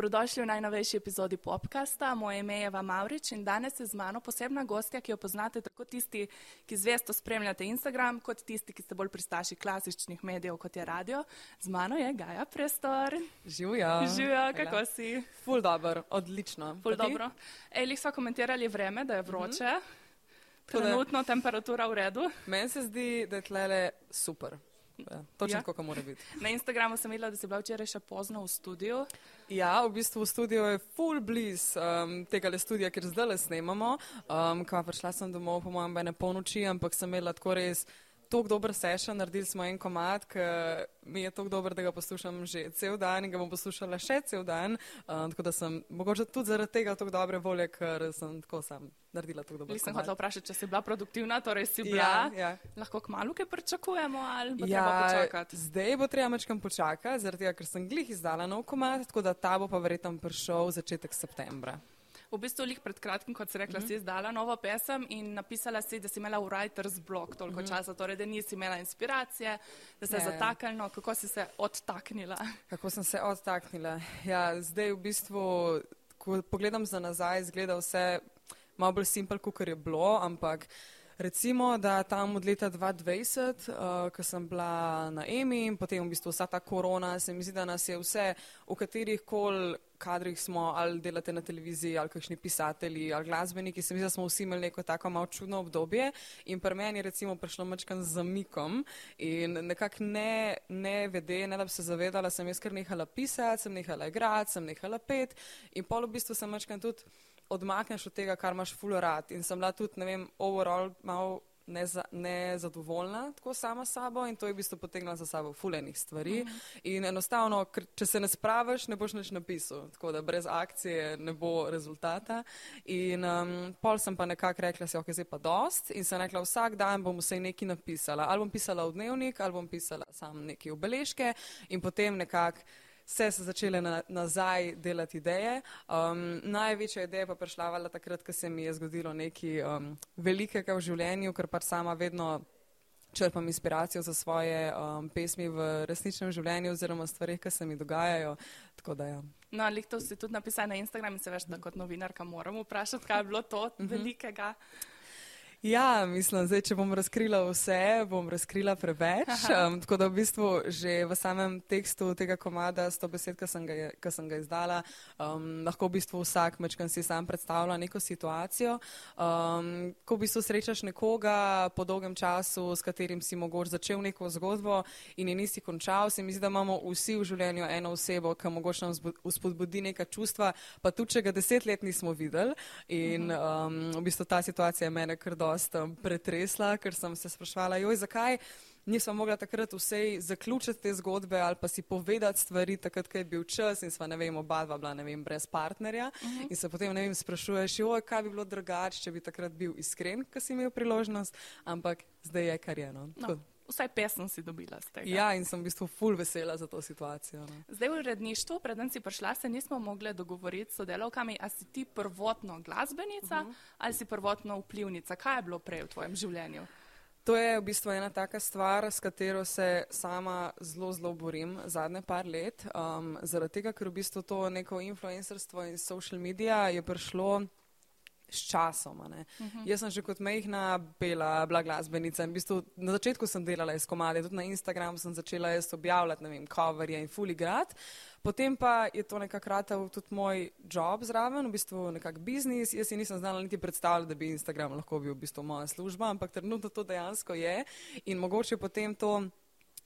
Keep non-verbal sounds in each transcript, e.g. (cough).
Dobrodošli v najnovejši epizodi podcasta. Moje ime je Eva Maurič in danes je z mano posebna gostja, ki jo poznate tako tisti, ki zvesto spremljate Instagram, kot tisti, ki ste bolj pristaši klasičnih medijev, kot je radio. Z mano je Gaja Prestor. Živijo. Živijo, kako Hela. si? Ful dobro, odlično. Ful dobro. Ej, smo komentirali vreme, da je vroče. Mm -hmm. Trenutno temperatura v redu. Meni se zdi, da je tlele super. Ja, točno ja. kako mora biti. Na Instagramu sem videla, da si bila včeraj še pozno v studiu. Ja, v bistvu v studiu je full bliz um, tega le studia, ker zdaj le snemamo. Um, Kva prišla sem domov, po mojem, ne polnoči, ampak sem imela tako res tako dober session, naredili smo en komat, ki mi je tako dober, da ga poslušam že cel dan in ga bom poslušala še cel dan. Uh, tako da sem mogoče tudi zaradi tega tako dobre volje, ker sem tako sam naredila tako dobro. Nisem hotela vprašati, če si bila produktivna, torej si bila. Ja, ja. Lahko k malu kaj pričakujemo ali bo ja, treba počakati? Zdaj bo treba mečkam počakati, zaradi tega, ker sem glih izdala nov komat, tako da ta bo pa verjetno prišel začetek septembra v bistvu lih pred kratkim, kot si rekla, mm -hmm. si izdala novo pesem in napisala si, da si imela v writer's block toliko mm -hmm. časa, torej da nisi imela inspiracije, da se je zataknilo. Kako si se odtaknila? Kako sem se odtaknila? Ja, zdaj v bistvu, ko pogledam za nazaj, izgleda vse malo bolj simpel, kot je bilo, ampak. Recimo, da tam od leta 2020, uh, ko sem bila na EMI in potem v bistvu vsa ta korona, se mi zdi, da nas je vse, v katerih koli kadrih smo, ali delate na televiziji, ali kakšni pisatelji, ali glasbeniki, se mi zdi, da smo vsi imeli neko tako malo čudno obdobje. In pri meni je recimo prišlo mačkan z zamikom in nekako ne, ne vede, ne da bi se zavedala, sem jaz kar nehala pisati, sem nehala igrati, sem nehala pet in pol v bistvu sem mačkan tudi odmakneš od tega, kar imaš full rad. In sem bila tudi, ne vem, overall malo nezadovoljna ne tako sama sabo in to je v bistvu potegnila za sabo fulejnih stvari. Mhm. -huh. In enostavno, ker, če se ne spraviš, ne boš nič napisal, tako da brez akcije ne bo rezultata. In um, pol sem pa nekako rekla, se ok, zdaj pa dost in sem rekla, vsak dan bom vse nekaj napisala. Ali bom pisala v dnevnik, ali bom pisala sam neke obeležke in potem nekako vse so začele na, nazaj delati ideje. Um, največja ideja pa prišla vala takrat, ko se mi je zgodilo nekaj um, velikega v življenju, ker pa sama vedno črpam inspiracijo za svoje um, pesmi v resničnem življenju oziroma stvarih, ki se mi dogajajo. Da, ja. No, ali to si tudi napisal na Instagramu in se veš, da kot novinarka moram vprašati, kaj je bilo to mhm. velikega. Ja, mislim, zdaj, če bom razkrila vse, bom razkrila preveč. Um, tako da v bistvu že v samem tekstu tega komada, sto besed, ki sem, sem ga izdala, um, lahko v bistvu vsak mečkan si sam predstavlja neko situacijo. Um, ko v bistvu srečaš nekoga po dolgem času, s katerim si mogoče začel neko zgodbo in je nisi končal, se mi zdi, da imamo vsi v življenju eno osebo, ki mogoče nam vzpodbudi neka čustva, pa tudi, če ga deset let nismo videli. In um, v bistvu ta situacija je mene kar dobro dosta pretresla, ker sem se sprašvala, joj, zakaj nisem mogla takrat vsej zaključiti te zgodbe ali pa si povedati stvari takrat, ko je bil čas in sva, ne vem, oba dva bila, ne vem, brez partnerja uh mhm. -huh. in se potem, ne vem, sprašuješ, joj, kaj bi bilo drugače, če bi takrat bil iskren, ko si imel priložnost, ampak zdaj je kar je. No. No vsaj pesem si dobila z tega. Ja, in sem v bistvu full vesela za to situacijo. Ne. Zdaj v uredništvu, preden si prišla, se nismo mogli dogovoriti s sodelavkami, a si ti prvotno glasbenica uh mhm. -huh. ali si prvotno vplivnica. Kaj je bilo prej v tvojem življenju? To je v bistvu ena taka stvar, s katero se sama zelo, zelo borim zadnje par let. Um, zaradi tega, ker v bistvu to neko influencerstvo in social media je prišlo s časom. Uh mhm. -huh. Jaz sem že kot mehna bela, bila glasbenica in v bistvu na začetku sem delala iz komade, tudi na Instagramu sem začela jaz objavljati, ne vem, coverje in fully grad. Potem pa je to nekako tudi moj job zraven, v bistvu nekak biznis. Jaz si nisem znala niti predstavljati, da bi Instagram lahko bil v bistvu moja služba, ampak trenutno to dejansko je in mogoče potem to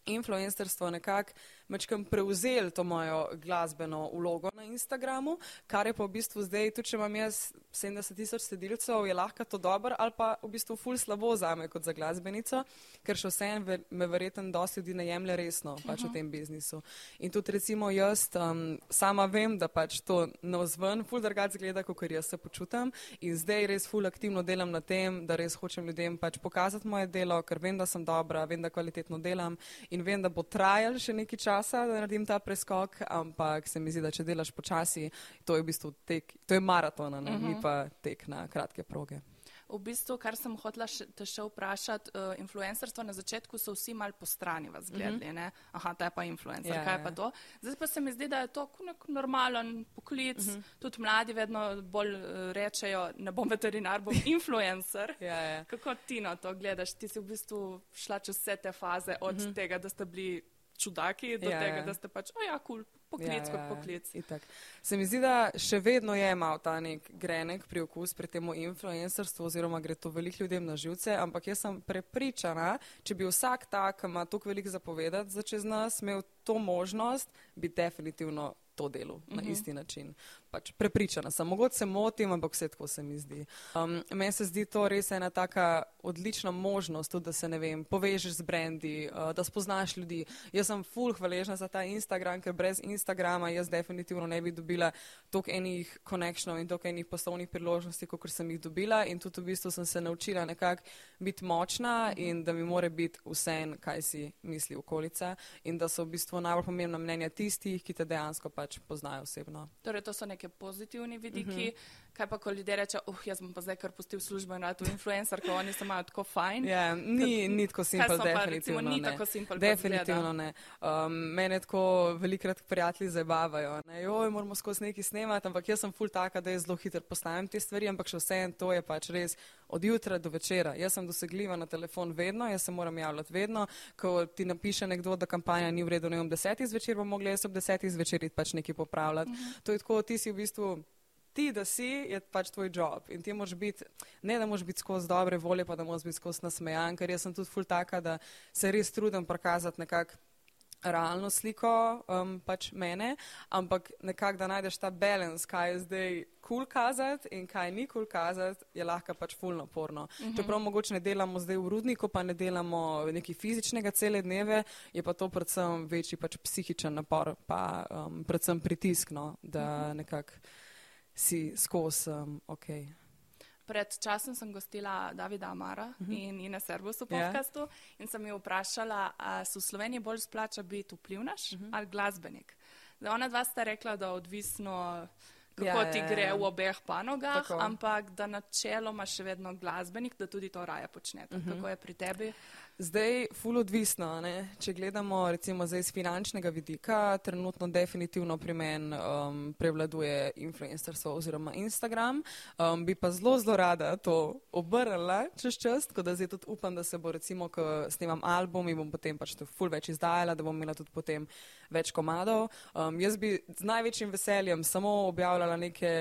influencerstvo nekako mečkam prevzel to mojo glasbeno vlogo na Instagramu, kar je pa v bistvu zdaj, tudi če imam jaz 70 tisoč sledilcev, je lahko to dobro ali pa v bistvu ful slabo za me kot za glasbenico, ker še vsem me verjetno dosti ljudi ne jemlje resno pač uh -huh. v tem biznisu. In tudi recimo jaz um, sama vem, da pač to na vzven ful drugače gleda, kot jaz se počutam in zdaj res ful aktivno delam na tem, da res hočem ljudem pač pokazati moje delo, ker vem, da sem dobra, vem, da kvalitetno delam in vem, da bo trajal še nekaj časa, da naredim ta preskok, ampak se mi zdi, da če delaš počasi, to je v bistvu tek, to je maraton, uh -huh. ni mhm. pa tek na kratke proge. V bistvu, kar sem hotela še, te še vprašati, uh, influencerstvo na začetku so vsi mal po strani vas gledali, mm -hmm. aha, ta je pa influencer, Ja, kaj ja. pa to. Zdaj pa se mi zdi, da je to nek normalen poklic, mm -hmm. tudi mladi vedno bolj uh, rečejo, ne bom veterinar, bom (laughs) influencer. Ja, ja. Kako ti na to gledaš? Ti si v bistvu šla čez vse te faze, od mm -hmm. tega, da ste bili čudaki, do Ja, tega, ja. da ste pač, o ja, kul, cool, poklic kot poklic. itak. Se mi zdi, da še vedno je mal ta nek grenek priokus pri tem influencerstvu, oziroma gre to veliko ljudem na živce, ampak jaz sem prepričana, če bi vsak tak, ki ima toliko veliko zapovedati za čez nas, imel to možnost, bi definitivno to delo na Mhm. isti način. Pač prepričana sem, mogoče se motim, ampak vse tako se mi zdi. Um, meni se zdi to res ena taka odlična možnost, tudi, da se ne vem, povežeš z brendi, uh, da spoznaš ljudi. Jaz sem full hvaležna za ta Instagram, ker brez Instagrama jaz definitivno ne bi dobila toliko enih konekšnov in toliko enih poslovnih priložnosti, kot sem jih dobila. In tudi v bistvu sem se naučila nekako biti močna in da mi more biti vse, kaj si misli okolica in da so v bistvu najbolj pomembna mnenja tistih, ki te dejansko pač poznajo osebno. Torej, to so neke pozitivni vidiki. Uh Mhm. -huh. Kaj pa, ko ljudje reče, uh, jaz bom pa zdaj kar pustil službo in rad v influencer, ko oni se imajo tako fajn. Ja, ni, ni tako simpel, so pa, recimo, definitivno ni ne. tako simpel, kot Definitivno ne. Um, mene tako velikrat prijatelji zabavajo. Ne? Joj, moramo skozi neki snemati, ampak jaz sem full taka, da jaz zelo hitro postavim te stvari, ampak še vse en to je pač res od jutra do večera. Jaz sem dosegljiva na telefon vedno, jaz se moram javljati vedno. Ko ti napiše nekdo, da kampanja ni v redu, ne vem, desetih zvečer, bom mogla jaz ob desetih zvečer pač nekaj popravljati. Uh -huh. To je tako, ti si v bistvu. Ti, da si, je pač tvoj job. In ti moraš biti, ne da moraš biti skozi dobre volje, pa da moraš biti skozi nasmejan, ker jaz sem tudi ful taka, da se res trudim prikazati nekako realno sliko um, pač mene, ampak nekako, da najdeš ta balans, kaj je zdaj kul cool kazati in kaj ni kul cool kazati, je lahko pač ful naporno. Uh -huh. Čeprav mogoče ne delamo zdaj v rudniku, pa ne delamo nekaj fizičnega cele dneve, je pa to predvsem večji pač psihičen napor, pa um, predvsem pritisk, no, da uh -huh. nekako si skozi um, ok. Pred časom sem gostila Davida Amara uh -huh. in Ina Servus v Ja. podkastu yeah. in sem jo vprašala, ali se v Sloveniji bolj splača biti vplivnaš uh -huh. ali glasbenik. Da ona dva sta rekla, da odvisno, kako Ja, ja, ti ja, gre ja. v obeh panogah, Tako. ampak da načeloma še vedno glasbenik, da tudi to raje počnete. Uh -huh. Kako je pri tebi? Zdaj, ful odvisno, ne? če gledamo recimo zdaj z finančnega vidika, trenutno definitivno pri meni um, prevladuje influencerstvo oziroma Instagram, um, bi pa zelo, zelo rada to obrnila čez čas, tako da zdaj tudi upam, da se bo recimo, ko snemam album in bom potem pač to ful več izdajala, da bom imela tudi potem več komadov. Um, jaz bi z največjim veseljem samo objavljala neke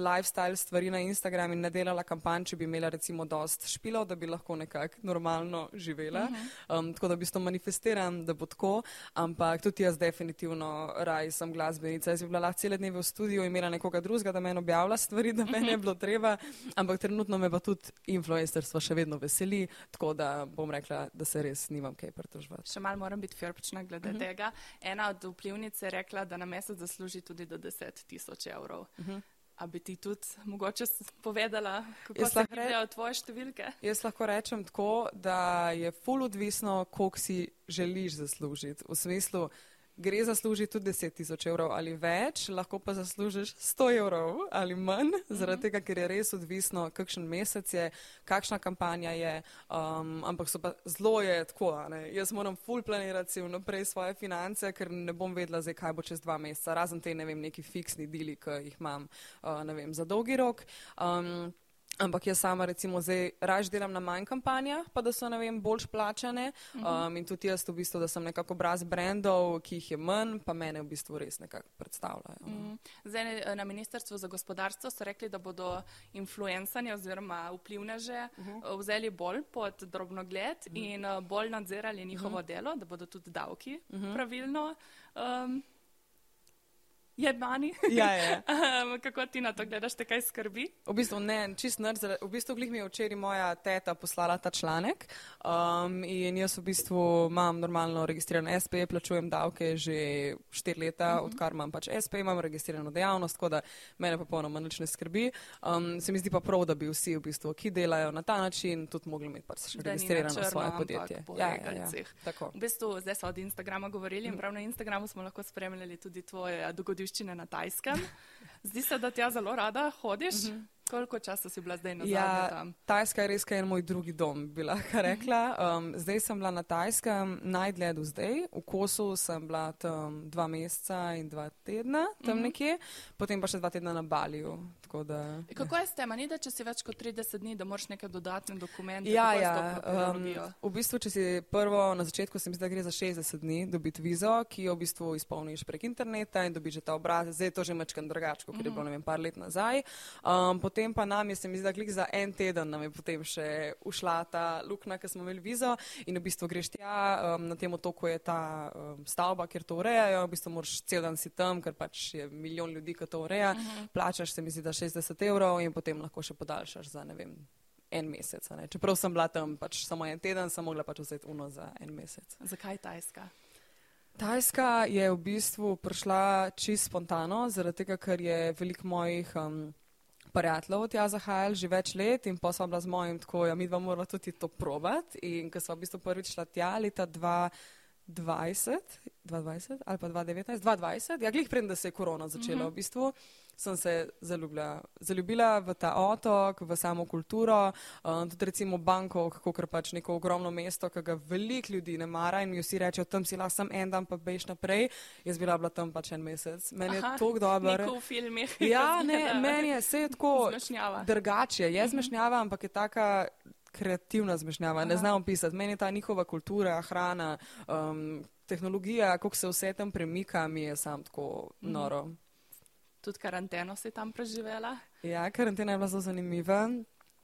lifestyle stvari na Instagram in ne delala kampanj, če bi imela recimo dost špilov, da bi lahko nekako normalno živela. Uh -huh. um, tako da v bistvu manifestiram, da bo tako, ampak tudi jaz definitivno raj sem glasbenica. Jaz bi bila lahko cele dneve v studiu imela nekoga drugega, da meni objavlja stvari, da meni je bilo treba, ampak trenutno me pa tudi influencerstvo še vedno veseli, tako da bom rekla, da se res nimam kaj pritoževati. Še malo moram biti firpčna glede uh -huh. tega. Ena od vplivnic je rekla, da na mesec zasluži tudi do 10 tisoč evrov. Uh -huh. A bi ti tudi mogoče povedala, kako Jaz se gibljajo tvoje številke? Jaz lahko rečem tako, da je ful odvisno, koliko si želiš zaslužiti. V smislu, gre zaslužiti tudi 10 tisoč evrov ali več, lahko pa zaslužiš 100 evrov ali manj, zaradi tega, ker je res odvisno, kakšen mesec je, kakšna kampanja je. Um, ampak so pa zelo je tako, ne. jaz moram ful planirati si vnaprej svoje finance, ker ne bom vedela, zdaj, kaj bo čez dva meseca, razen te, ne vem, neki fiksni dili, ki jih imam, uh, ne vem, za dolgi rok. Um, Ampak jaz sama recimo zdaj raž delam na manj kampanjah, pa da so, ne vem, boljš plačane um, in tudi jaz v bistvu, da sem nekako obraz brendov, ki jih je manj, pa mene v bistvu res nekako predstavljajo. no. Mm. Zdaj, eh, na Ministrstvu za gospodarstvo so rekli, da bodo influencanje oziroma vplivneže uh -huh. vzeli bolj pod drobnogled uh -huh. in eh, bolj nadzirali njihovo uh -huh. delo, da bodo tudi davki uh -huh. pravilno um, jebani. Ja, ja. (laughs) um, kako ti na to gledaš, te kaj skrbi? V bistvu ne, čist nerd, v bistvu glih mi je včeraj moja teta poslala ta članek um, in jaz v bistvu imam normalno registriran SP, plačujem davke že štiri leta, uh -huh. odkar imam pač SP, imam registrirano dejavnost, tako da mene popolnoma nič ne skrbi. Um, se mi zdi pa prav, da bi vsi v bistvu, ki delajo na ta način, tudi mogli imeti pač registrirano črno, svoje podjetje. po Ja, ja, ja. Tako. V bistvu, zdaj so od Instagrama govorili in prav na Instagramu smo lahko spremljali tudi tvoje dogodivščine na Tajskem. Zdi se, da tja zelo rada hodiš. Koliko časa si bila zdaj na Ja, tam? Tajska je res kaj moj drugi dom, bi lahko rekla. Um, zdaj sem bila na Tajskem najdlje do zdaj. V Kosu sem bila tam dva meseca in dva tedna, tam Mhm. nekje, potem pa še dva tedna na Baliju. Da, Kako je s tem, ni da če si več kot 30 dni, da moraš neke dodatne dokumente? Ja, ja. Um, v bistvu, če si prvo na začetku, se mi zdi, da gre za 60 dni dobiti vizo, ki jo v bistvu izpolniš prek interneta in dobiš ta obrazec. Zdaj je to že mečkan drugačko, ker je bilo ne vem, par let nazaj. Um, potem pa nam je, se mi zdi, da klik za en teden nam je potem še ušla ta luknja, ker smo imeli vizo in v bistvu greš tja, um, na tem otoku je ta um, stavba, kjer to urejajo, v bistvu moraš cel dan si tam, ker pač je milijon ljudi, ki to ureja, plačaš se mi zdi, da 60 evrov in potem lahko še podaljšaš za ne vem. En mesec. Ne. Čeprav sem bila tam pač samo en teden, sem mogla pač vzeti uno za en mesec. Zakaj Tajska? Tajska je v bistvu prišla čisto spontano, zaradi tega, ker je veliko mojih um, prijateljev tja zahajali že več let in pa sem bila z mojim tako, ja, mi dva morala tudi to probati. In ko sem v bistvu prvič šla tja leta 2020, 2020 ali pa 2019, 2020, ja, glih preden, da se je korona začela Mhm. v bistvu. Sem se zaljubila, zaljubila v ta otok, v samo kulturo, um, tudi recimo Bangkok, kot pač neko ogromno mesto, ki ga veliko ljudi ne mara in mi vsi rečejo, tam si lahko sam en dan, pa bejš naprej. Jaz bila bila tam pač en mesec. Meni je Aha, tako dobro. Neko v filmih. Ja, (laughs) ne, meni je vse tako Zmešnjava. drugače. Je zmešnjava, ampak je taka kreativna zmešnjava. Ne Aha. znam opisati. Meni je ta njihova kultura, hrana, um, tehnologija, kako se vse tam premika, mi je sam tako noro. Tudi karanteno si tam preživela. Ja, karantena je bila zelo zanimiva.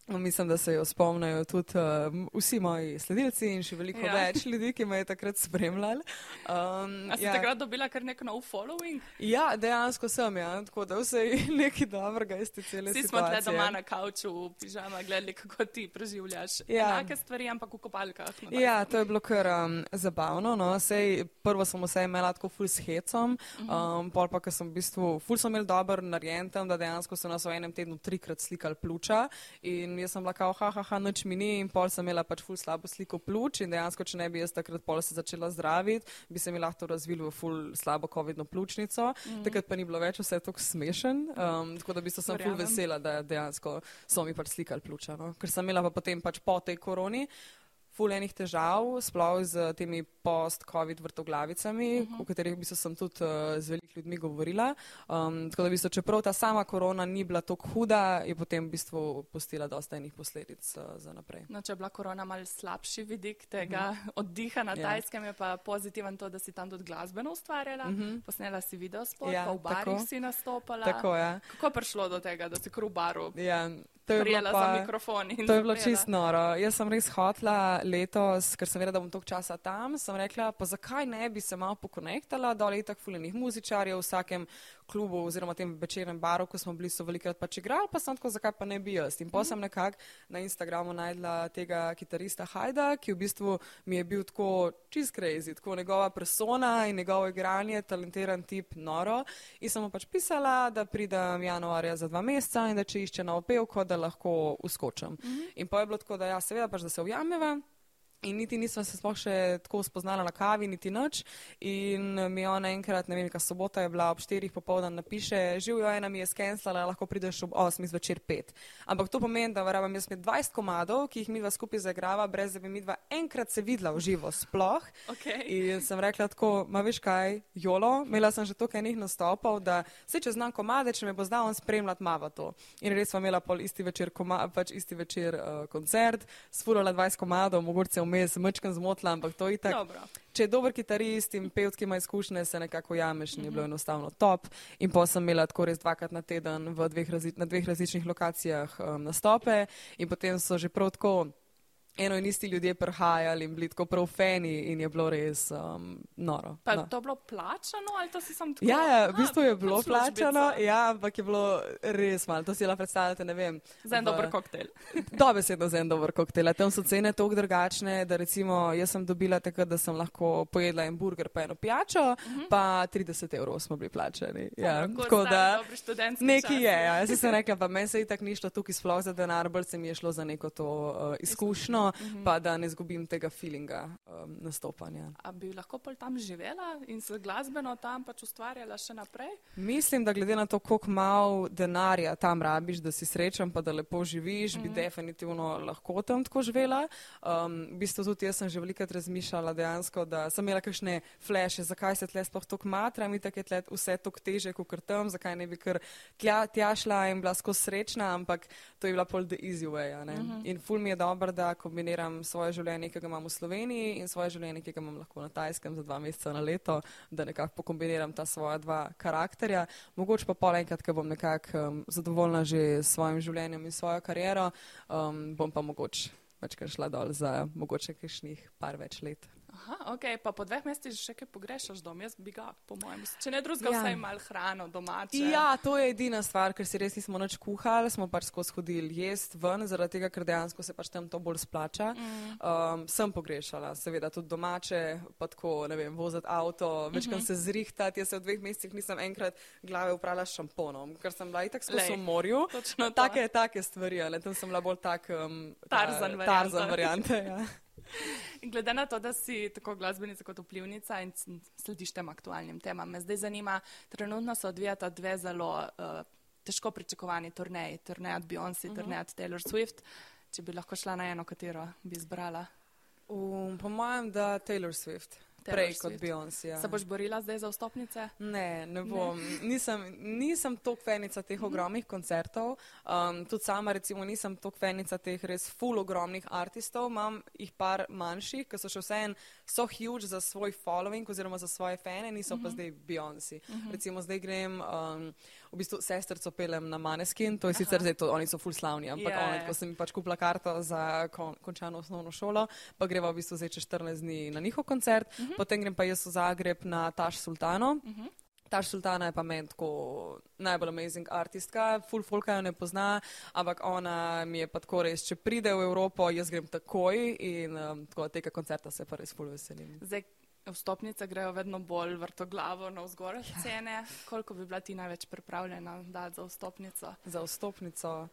No, Mislim, da se jo spomnijo tudi um, vsi moji sledilci in še veliko Ja. več ljudi, ki me je takrat spremljali. Um, A si ja. takrat dobila kar nek nov following? ja, dejansko sem, ja. tako da vse je (laughs) nekaj dobrega iz te cele Vsi smo tle situacije. doma na kavču v pižama gledali, kako ti preživljaš. Ja. Enake stvari, ampak v kopalkah. no, Ja, to je bilo kar um, zabavno. No. Sej, prvo sem vse imela tako ful s hecom, um, pol pa, ker sem v bistvu, ful sem imel dober narejen tam, da dejansko so nas v enem tednu trikrat slikali pljuča in jaz sem bila kao, ha, ha, ha, nič mi ni in pol sem imela pač ful slabo sliko pljuč in dejansko, če ne bi jaz takrat pol se začela zdraviti, bi se mi lahko razvilo v ful slabo covidno pljučnico. Mm. Takrat pa ni bilo več vse tako smešen, um, tako da bi se sem ful vesela, da dejansko so mi pač slikali pljuča. No. Ker sem imela pa potem pač po tej koroni ful enih težav, sploh z temi post-covid vrtoglavicami, uh -huh. o katerih bi se sem tudi uh, z velikimi ljudmi govorila. Um, tako da bi se, čeprav ta sama korona ni bila tako huda, je potem v bistvu pustila dosta enih posledic uh, za naprej. No, če je bila korona mal slabši vidik tega mm -hmm. (laughs) oddiha na Ja. tajskem, je pa pozitiven to, da si tam tudi glasbeno ustvarjala. Mm -hmm. Posnela si video spot, Ja, pa v barih tako. si nastopala. Tako je. Kako je prišlo do tega, da si kar v baru Ja, to je bilo pa- za mikrofon? To je bilo zapela? čist noro. Jaz sem res hotla letos, ker sem vedela, da bom toliko časa tam, sem rekla, pa zakaj ne bi se malo pokonektala, dol je tako fuljenih muzičarjev v vsakem klubu oziroma tem večernem baru, ko smo bili, so velikrat pač igrali, pa sem tako, zakaj pa ne bi jaz. In pa sem nekako na Instagramu najdla tega kitarista Hajda, ki v bistvu mi je bil tako čist crazy, tako njegova persona in njegovo igranje, talentiran tip, noro. In sem mu pač pisala, da pridem januarja za dva meseca in da če išče na opevko, da lahko uskočim. Mm -hmm. In pa je bilo tako, da ja, seveda pač, da se ujameva. In niti nisem se sploh še tako spoznala na kavi, niti nič. In mi je ona enkrat, ne vem, kaj sobota je bila ob štirih popoldan, napiše, živijo ena mi je skenslala, lahko prideš ob osmih zvečer pet. Ampak to pomeni, da verjamem, jaz imam 20 komadov, ki jih mi dva skupaj zaigrava, brez da bi mi dva enkrat se videla v živo sploh. Okay. In sem rekla tako, ma veš kaj, jolo, imela sem že toliko enih nastopov, da se če znam komade, če me bo znal on spremljati, mava to. In res smo imela pol isti večer, koma, pač isti večer uh, koncert, sfurala 20 komadov, mogoče vmes mečkam zmotla, ampak to je tako. Dobro. Če je dober kitarist in pevski ima izkušnje, se nekako jameš in je bilo enostavno top. In pa sem imela tako res dvakrat na teden dveh na dveh različnih lokacijah um, nastope in potem so že prav tako eno in isti ljudje prihajali in bili tako prav fani in je bilo res um, noro. Pa no. je to bilo plačano ali to si sam tako? Ja, ja, v bistvu je kot bilo plačano, ja, ampak je bilo res malo. To si lahko predstavljate, ne vem. Za en v- dober koktajl. (laughs) Dobesedno za en dober koktejl. Tam so cene tako drugačne, da recimo jaz sem dobila takrat, da sem lahko pojedla en burger pa eno pijačo, uh -huh. pa 30 evrov smo bili plačani. Ja, Tako tako da časi. je. Ja. Jaz sem (laughs) rekla, pa meni se itak ni šlo tukaj sploh za denar, bolj se mi je šlo za neko to uh, izkušnjo uh -huh. pa da ne zgubim tega feelinga um, nastopanja. A bi lahko pol tam živela in se glasbeno tam pač ustvarjala še naprej? Mislim, da glede na to, koliko malo denarja tam rabiš, da si srečen, pa da lepo živiš, uh -huh. bi mhm. definitivno lahko tam tako živela. Um, v bistvu tudi jaz sem že velikrat razmišljala dejansko, da sem imela kakšne fleše, zakaj se tle sploh tako matra, mi tako je tle vse tako teže, kot tam, zakaj ne bi kar tja, tja šla in bila skozi srečna, ampak to je bila pol the easy way. Uh mhm. -huh. In ful mi je dobro, da kombiniram svoje življenje, ki ga imam v Sloveniji in svoje življenje, ki ga imam lahko na Tajskem za dva meseca na leto, da nekako pokombiniram ta svoja dva karakterja. Mogoče pa pol enkrat, ko bom nekako um, zadovoljna že s svojim življenjem in svojo kariero, um, bom pa mogoče večkrat šla dol za mogoče kakšnih par več let. Aha, ok, pa po dveh mesecih še kaj pogrešaš dom, jaz bi ga, po mojem, če ne drugega, ja. vsaj malo hrano domače. Ja, to je edina stvar, ker si res nismo noč kuhali, smo pač skozi hodili jest ven, zaradi tega, ker dejansko se pač tam to bolj splača. Mm. Um, sem pogrešala, seveda tudi domače, pa tako, ne vem, voziti avto, večkrat mm -hmm. se zrihtati, jaz se v dveh mesecih nisem enkrat glave uprala s šamponom, ker sem bila itak skozi v morju. Take, take stvari, ali tam sem bila bolj tak um, tarzan, tarzan variante. Ja. (laughs) Glede na to, da si tako glasbenica kot vplivnica in slediš tem aktualnim temam, me zdaj zanima, trenutno se odvijata dve zelo uh, težko pričakovani turneji, turnej od Beyoncé, uh -huh. turnej od Taylor Swift. Če bi lahko šla na eno, katero bi izbrala? Um, po mojem, da Taylor Swift. Prej kot Beyoncé. Ja. Se boš borila zdaj za vstopnice? Ne, ne bom. Ne. Nisem, nisem toliko fenica teh mhm. ogromnih koncertov. Um, tudi sama recimo nisem toliko fenica teh res full ogromnih artistov. Imam jih par manjših, ki so še vse en, so huge za svoj following oziroma za svoje fane, niso uh -huh. pa mhm. zdaj Beyoncé. Mhm. -huh. Recimo zdaj grem. Um, v bistvu sestrco pelem na Maneskin, to je Aha. sicer zdaj, to, oni so full slavni, ampak yeah. oni, ko sem pač kupila karto za kon, končano osnovno šolo, pa greva v bistvu zdaj čez 14 dni na njihov koncert, uh mhm. -huh. potem grem pa jaz v Zagreb na Taš Sultano. Uh mhm. -huh. Taš Sultana je pa meni tako najbolj amazing artistka, full folka jo ne pozna, ampak ona mi je pa tako res, če pride v Evropo, jaz grem takoj in um, tako tega koncerta se pa res full veselim. Zdaj, Vstopnice grejo vedno bolj vrtoglavo na vzgore ja. cene. Koliko bi bila ti največ pripravljena dati za vstopnico? Za vstopnico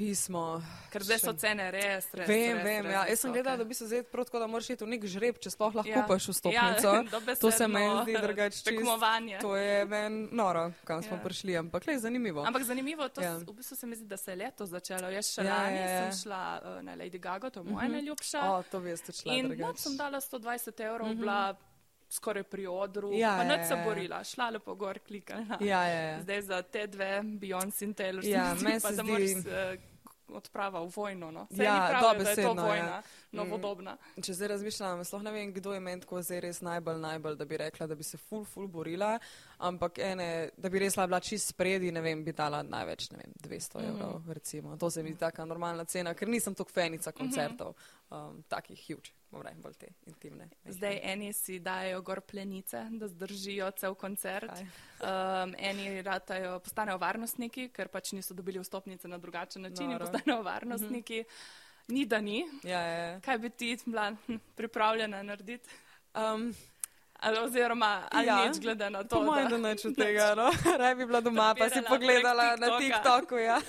pismo. Ker zdaj so cene res, res. Vem, res, vem. Res, ja. Jaz sem gledala, da bi se zdaj prav tako, da moraš iti v nek žreb, če sploh lahko ja. kupaš vstopnico. Ja, (laughs) to se meni zdi drugače. (laughs) Tekmovanje. To je meni noro, kam smo ja. prišli, ampak le zanimivo. Ampak zanimivo, to ja. v bistvu se mi zdi, da se je leto začelo. Jaz še ja, lani ja, ja. sem šla uh, na Lady Gaga, to je moja uh mhm. -huh. najljubša. O, to veste, šla. In no, sem dala 120 evrov, uh -huh. bila skoraj pri odru, ja, pa ne se borila, šla lepo gor, klikala. Ja, ja, ja. Zdaj za te dve, Beyoncé in Taylor ja, pa da moraš uh, odprava v vojno. No. Ja, dobro, da je to vojna, ja. Novodobna. Mm. Če zdaj razmišljam, sploh ne vem, kdo je meni tako zdaj res najbolj, najbolj, da bi rekla, da bi se ful, ful borila, ampak ene, da bi res bila čist spredi, ne vem, bi dala največ, ne vem, 200 mm -hmm. evrov, recimo. To se mi zdi taka normalna cena, ker nisem toliko fenica koncertov, mm -hmm. um, takih huge vrej, bolj te intimne. Zdaj eni si dajo gor plenice, da zdržijo cel koncert. Um, eni ratajo, postanejo varnostniki, ker pač niso dobili vstopnice na drugačen način Noro. in postanejo varnostniki. Mm -hmm. Ni da ni. Ja, ja, ja. Kaj bi ti bila (laughs) pripravljena narediti? Um, Ali, oziroma, ali ja, nič glede na to? Po mojem, da neč od (laughs) tega. No. (laughs) Raj bi bila doma, pa si pogledala na TikToku. Ja.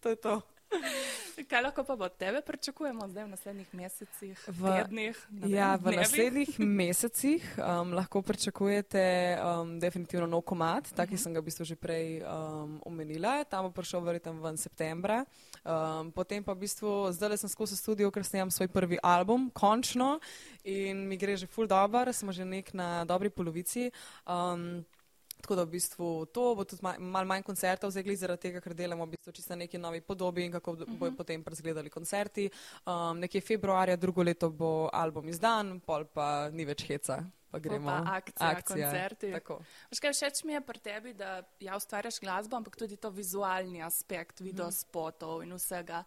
to je to. (laughs) Kaj lahko pa od tebe pričakujemo zdaj v naslednjih mesecih, v tednih? Ja, v naslednjih (laughs) mesecih um, lahko pričakujete um, definitivno nov komat, tak, ki uh -huh. sem ga v bistvu že prej um, omenila. Tam bo prišel verjetno ven septembra. Um, potem pa v bistvu zdaj sem skozi studio, ker snemam svoj prvi album, končno, in mi gre že full dobro, smo že nek na dobri polovici. Um, Tako da v bistvu to bo tudi malo mal manj koncertov, zdaj glede zaradi tega, ker delamo v bistvu čisto na neki novi podobi in kako uh -huh. bojo mhm. potem razgledali koncerti. Um, nekje februarja, drugo leto bo album izdan, pol pa ni več heca. Pa gremo na akcije, koncerti. Kaj všeč mi je pri tebi, da ja, ustvarjaš glasbo, ampak tudi to vizualni aspekt, video spotov in vsega.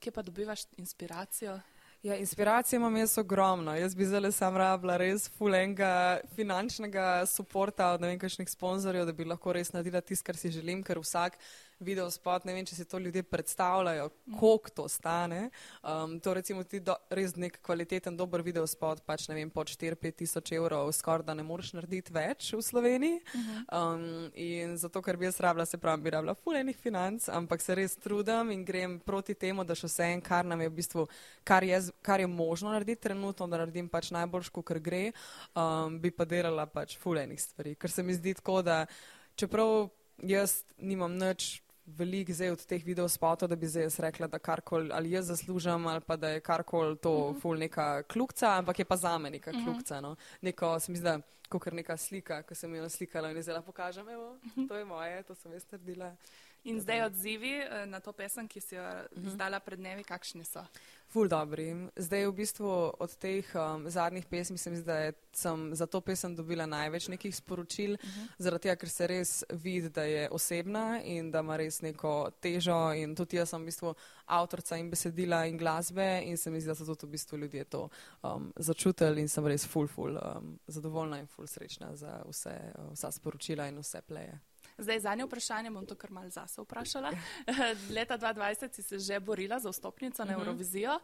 Kje pa dobivaš inspiracijo? Ja, inspiracije imam jaz ogromno. Jaz bi zdaj sam rabila res fulenga finančnega suporta od ne vem kakšnih sponzorjev, da bi lahko res naredila tisto, kar si želim, ker vsak video spot, ne vem, če si to ljudje predstavljajo, koliko to stane. Um, to recimo ti do, res nek kvaliteten, dober video spot, pač ne vem, pod 4-5 tisoč evrov, skoraj da ne moreš narediti več v Sloveniji. Um, in zato, ker bi jaz rabila, se pravi, bi rabila fulejnih financ, ampak se res trudim in grem proti temu, da še vse en, kar nam je v bistvu, kar je, kar je možno narediti trenutno, da naredim pač najboljš, kar gre, um, bi pa delala pač fulejnih stvari. Ker se mi zdi tako, da čeprav jaz nimam nič veliko zdaj od teh videospotov, da bi zdaj jaz rekla, da karkoli ali jaz zaslužim ali pa da je karkoli to uh -huh. ful neka kljukca, ampak je pa za me neka kljukca. No. Neko, se mi zdi, da kot neka slika, ko sem jo naslikala in jo zdaj pokažem, evo, to je moje, to sem jaz naredila. In zdaj odzivi eh, na to pesem, ki si jo izdala pred dnevi, kakšni so? Ful dobri. Zdaj v bistvu od teh um, zadnjih pesmi se mi zdi, da je, sem za to pesem dobila največ nekih sporočil, uh -huh. zaradi tega, ker se res vidi, da je osebna in da ima res neko težo in tudi jaz sem v bistvu avtorica in besedila in glasbe in se mi zdi, da so tudi v bistvu ljudje to um, začutili in sem res ful, ful um, zadovoljna in ful srečna za vse, uh, vsa sporočila in vse pleje. Zdaj, zadnje vprašanje bom to kar mal zase vprašala. (laughs) Leta 2020 si se že borila za vstopnico na Eurovizijo.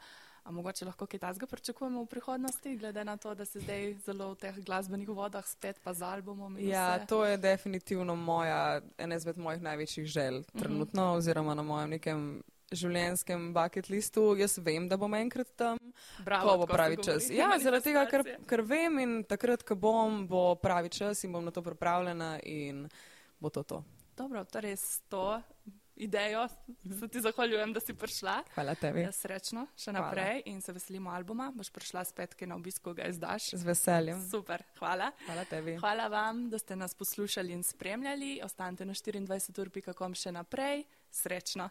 A mogoče lahko kaj tasga pričakujemo v prihodnosti, glede na to, da si zdaj zelo v teh glasbenih vodah, spet pa z albumom. Ja, vse? to je definitivno moja, ena izmed mojih največjih želj trenutno, uh -huh. oziroma na mojem nekem življenjskem bucket listu. Jaz vem, da bom enkrat tam, Bravo, ko bo pravi čas. (laughs) Ja, zaradi tega, ker, ker vem in takrat, ko bom, bo pravi čas in bom na to pripravljena in bo to to. Dobro, torej s to idejo se ti zahvaljujem, da si prišla. Hvala tebi. Ja, srečno še Hvala. naprej in se veselimo albuma. Boš prišla spet, ki na obisku ga izdaš. Z veseljem. Super, hvala. Hvala tebi. Hvala vam, da ste nas poslušali in spremljali. Ostanite na 24ur.com še naprej. Srečno!